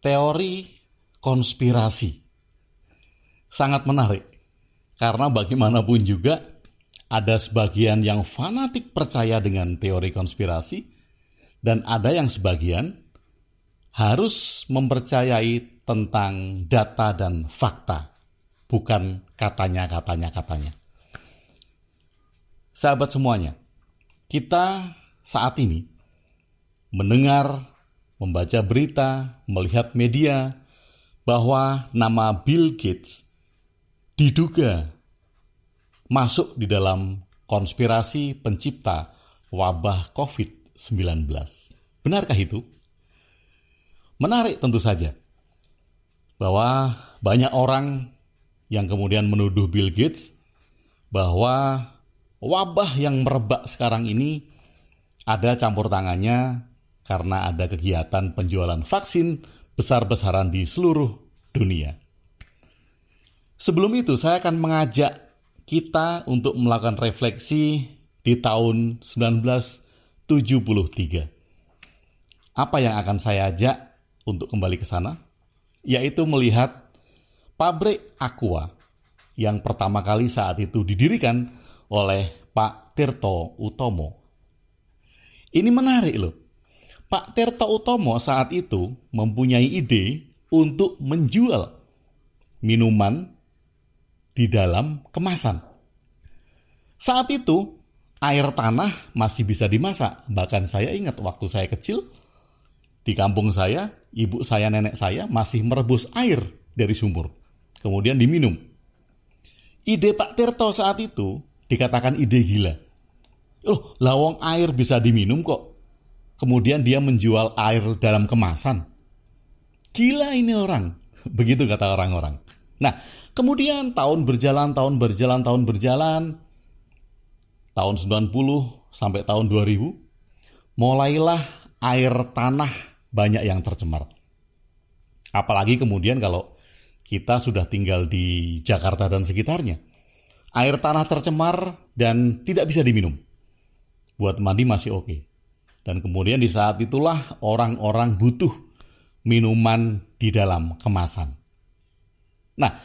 teori konspirasi. Sangat menarik, karena bagaimanapun juga ada sebagian yang fanatik percaya dengan teori konspirasi, dan ada yang sebagian harus mempercayai tentang data dan fakta, bukan katanya-katanya katanya. Sahabat semuanya, kita saat ini mendengar membaca berita, melihat media bahwa nama Bill Gates diduga masuk di dalam konspirasi pencipta wabah COVID-19. Benarkah itu? Menarik tentu saja bahwa banyak orang yang kemudian menuduh Bill Gates bahwa wabah yang merebak sekarang ini ada campur tangannya karena ada kegiatan penjualan vaksin besar-besaran di seluruh dunia. Sebelum itu, saya akan mengajak kita untuk melakukan refleksi di tahun 1973. Apa yang akan saya ajak untuk kembali ke sana? Yaitu melihat pabrik Aqua yang pertama kali saat itu didirikan oleh Pak Tirto Utomo. Ini menarik loh. Pak Tirto Utomo saat itu mempunyai ide untuk menjual minuman di dalam kemasan. Saat itu, air tanah masih bisa dimasak. Bahkan saya ingat waktu saya kecil, di kampung saya, ibu saya, nenek saya masih merebus air dari sumur. Kemudian diminum. Ide Pak Tirto saat itu dikatakan ide gila. Oh, lawang air bisa diminum kok kemudian dia menjual air dalam kemasan. Gila ini orang, begitu kata orang-orang. Nah, kemudian tahun berjalan, tahun berjalan, tahun berjalan, tahun 90 sampai tahun 2000, mulailah air tanah banyak yang tercemar. Apalagi kemudian kalau kita sudah tinggal di Jakarta dan sekitarnya. Air tanah tercemar dan tidak bisa diminum. Buat mandi masih oke. Okay. Dan kemudian di saat itulah orang-orang butuh minuman di dalam kemasan. Nah,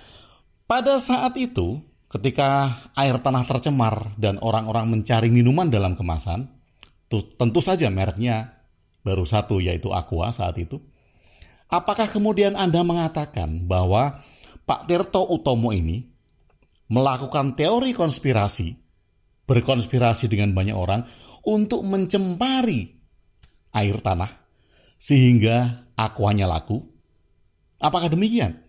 pada saat itu ketika air tanah tercemar dan orang-orang mencari minuman dalam kemasan, tentu saja mereknya baru satu yaitu Aqua saat itu. Apakah kemudian Anda mengatakan bahwa Pak Tirto Utomo ini melakukan teori konspirasi, berkonspirasi dengan banyak orang untuk mencemari air tanah sehingga akuanya laku? Apakah demikian?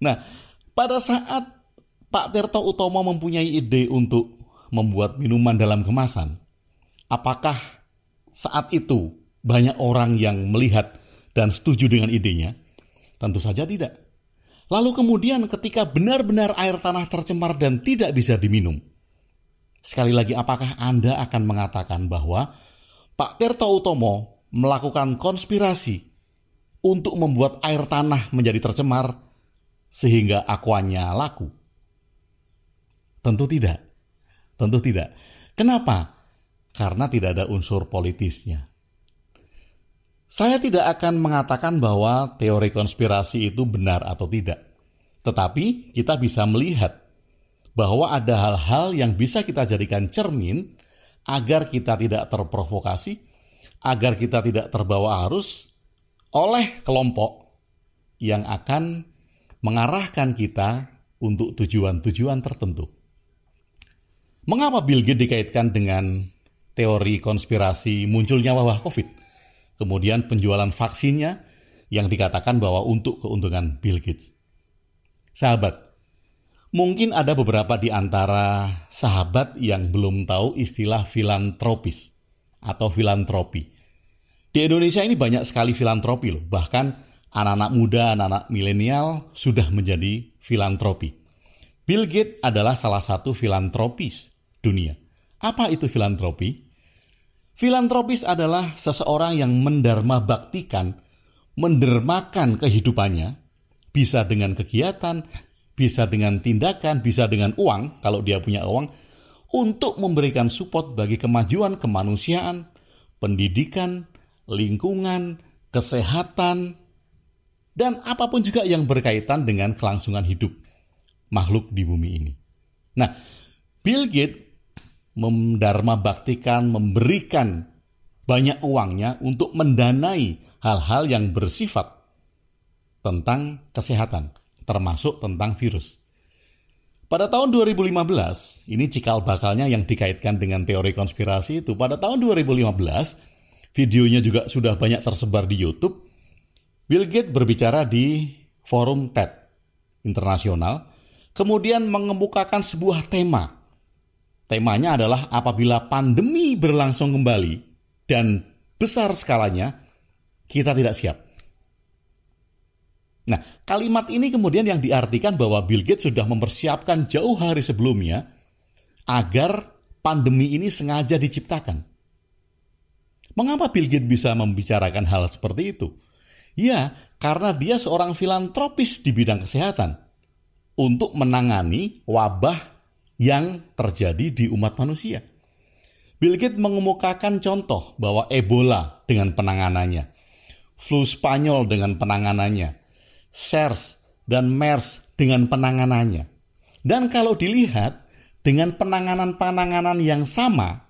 Nah, pada saat Pak Tirto Utomo mempunyai ide untuk membuat minuman dalam kemasan, apakah saat itu banyak orang yang melihat dan setuju dengan idenya? Tentu saja tidak. Lalu kemudian ketika benar-benar air tanah tercemar dan tidak bisa diminum, Sekali lagi, apakah Anda akan mengatakan bahwa Pak Tirto Utomo melakukan konspirasi untuk membuat air tanah menjadi tercemar sehingga akuanya laku? Tentu tidak. Tentu tidak. Kenapa? Karena tidak ada unsur politisnya. Saya tidak akan mengatakan bahwa teori konspirasi itu benar atau tidak. Tetapi kita bisa melihat bahwa ada hal-hal yang bisa kita jadikan cermin agar kita tidak terprovokasi, agar kita tidak terbawa arus oleh kelompok yang akan mengarahkan kita untuk tujuan-tujuan tertentu. Mengapa Bill Gates dikaitkan dengan teori konspirasi munculnya wabah COVID? Kemudian penjualan vaksinnya yang dikatakan bahwa untuk keuntungan Bill Gates. Sahabat, Mungkin ada beberapa di antara sahabat yang belum tahu istilah filantropis atau filantropi. Di Indonesia ini banyak sekali filantropi loh, bahkan anak-anak muda, anak-anak milenial sudah menjadi filantropi. Bill Gates adalah salah satu filantropis dunia. Apa itu filantropi? Filantropis adalah seseorang yang mendarma baktikan, mendermakan kehidupannya, bisa dengan kegiatan, bisa dengan tindakan, bisa dengan uang, kalau dia punya uang, untuk memberikan support bagi kemajuan kemanusiaan, pendidikan, lingkungan, kesehatan, dan apa pun juga yang berkaitan dengan kelangsungan hidup makhluk di bumi ini. Nah, Bill Gates mendharma baktikan, memberikan banyak uangnya untuk mendanai hal-hal yang bersifat tentang kesehatan, termasuk tentang virus. Pada tahun 2015, ini cikal bakalnya yang dikaitkan dengan teori konspirasi itu. Pada tahun 2015, videonya juga sudah banyak tersebar di YouTube. Bill Gates berbicara di forum TED internasional, kemudian mengemukakan sebuah tema. Temanya adalah apabila pandemi berlangsung kembali dan besar skalanya, kita tidak siap. Nah, kalimat ini kemudian yang diartikan bahwa Bill Gates sudah mempersiapkan jauh hari sebelumnya agar pandemi ini sengaja diciptakan. Mengapa Bill Gates bisa membicarakan hal seperti itu? Ya, karena dia seorang filantropis di bidang kesehatan untuk menangani wabah yang terjadi di umat manusia. Bill Gates mengemukakan contoh bahwa Ebola dengan penanganannya, flu Spanyol dengan penanganannya, SARS, dan MERS dengan penanganannya. Dan kalau dilihat dengan penanganan-penanganan yang sama,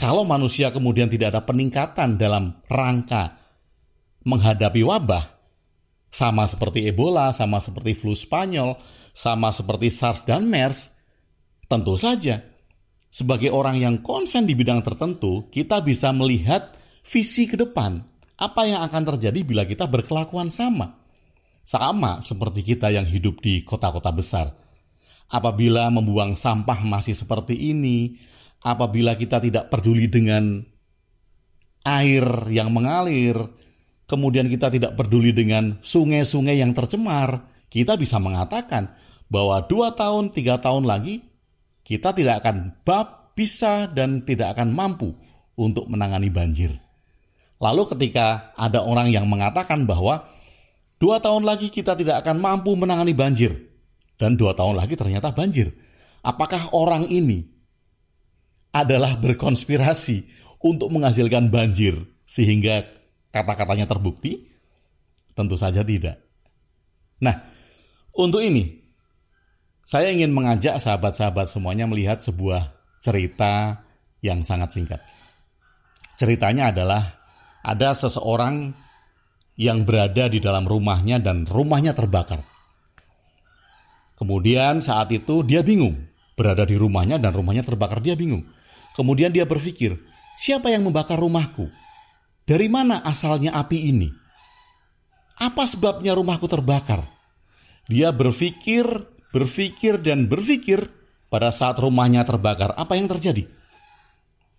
kalau manusia kemudian tidak ada peningkatan dalam rangka menghadapi wabah, sama seperti Ebola, sama seperti flu Spanyol, sama seperti SARS dan MERS, tentu saja sebagai orang yang konsen di bidang tertentu, kita bisa melihat visi ke depan. Apa yang akan terjadi bila kita berkelakuan sama? Sama seperti kita yang hidup di kota-kota besar. Apabila membuang sampah masih seperti ini, apabila kita tidak peduli dengan air yang mengalir, kemudian kita tidak peduli dengan sungai-sungai yang tercemar, kita bisa mengatakan bahwa dua tahun, tiga tahun lagi, kita tidak akan bab, bisa, dan tidak akan mampu untuk menangani banjir. Lalu ketika ada orang yang mengatakan bahwa Dua tahun lagi kita tidak akan mampu menangani banjir. Dan dua tahun lagi ternyata banjir. Apakah orang ini adalah berkonspirasi untuk menghasilkan banjir sehingga kata-katanya terbukti? Tentu saja tidak. Nah, untuk ini saya ingin mengajak sahabat-sahabat semuanya melihat sebuah cerita yang sangat singkat. Ceritanya adalah ada seseorang yang berada di dalam rumahnya dan rumahnya terbakar. Kemudian saat itu dia bingung, berada di rumahnya dan rumahnya terbakar, dia bingung. Kemudian dia berpikir, siapa yang membakar rumahku? Dari mana asalnya api ini? Apa sebabnya rumahku terbakar? Dia berpikir, berpikir, dan berpikir pada saat rumahnya terbakar. Apa yang terjadi?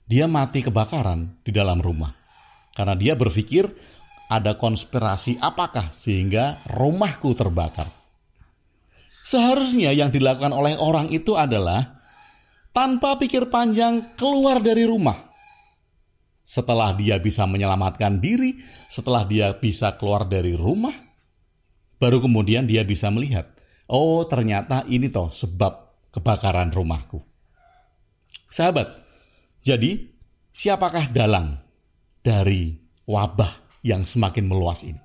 Dia mati kebakaran di dalam rumah. Karena dia berpikir ada konspirasi apakah sehingga rumahku terbakar. Seharusnya yang dilakukan oleh orang itu adalah tanpa pikir panjang keluar dari rumah. Setelah dia bisa menyelamatkan diri, setelah dia bisa keluar dari rumah, baru kemudian dia bisa melihat, oh ternyata ini toh sebab kebakaran rumahku. Sahabat, jadi siapakah dalang dari wabah yang semakin meluas ini.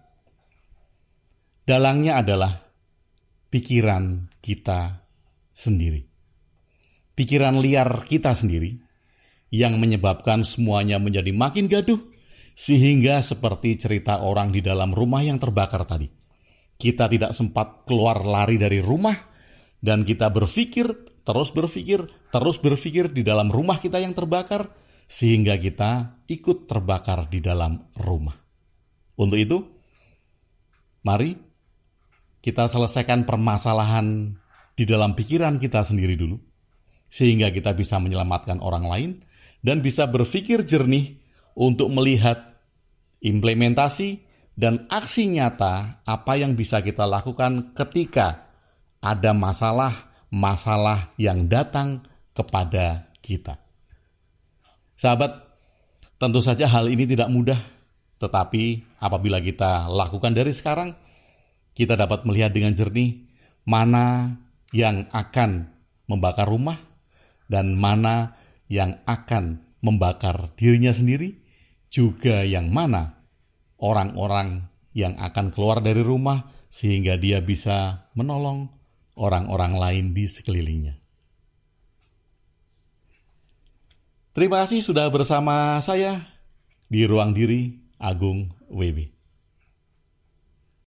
Dalangnya adalah pikiran kita sendiri. Pikiran liar kita sendiri yang menyebabkan semuanya menjadi makin gaduh sehingga seperti cerita orang di dalam rumah yang terbakar tadi. Kita tidak sempat keluar lari dari rumah dan kita berpikir, terus berpikir, terus berpikir di dalam rumah kita yang terbakar sehingga kita ikut terbakar di dalam rumah. Untuk itu, mari kita selesaikan permasalahan di dalam pikiran kita sendiri dulu, sehingga kita bisa menyelamatkan orang lain dan bisa berpikir jernih untuk melihat implementasi dan aksi nyata apa yang bisa kita lakukan ketika ada masalah-masalah yang datang kepada kita. Sahabat, tentu saja hal ini tidak mudah tetapi apabila kita lakukan dari sekarang, kita dapat melihat dengan jernih mana yang akan membakar rumah dan mana yang akan membakar dirinya sendiri, juga yang mana orang-orang yang akan keluar dari rumah sehingga dia bisa menolong orang-orang lain di sekelilingnya. Terima kasih sudah bersama saya di ruang diri Agung WB.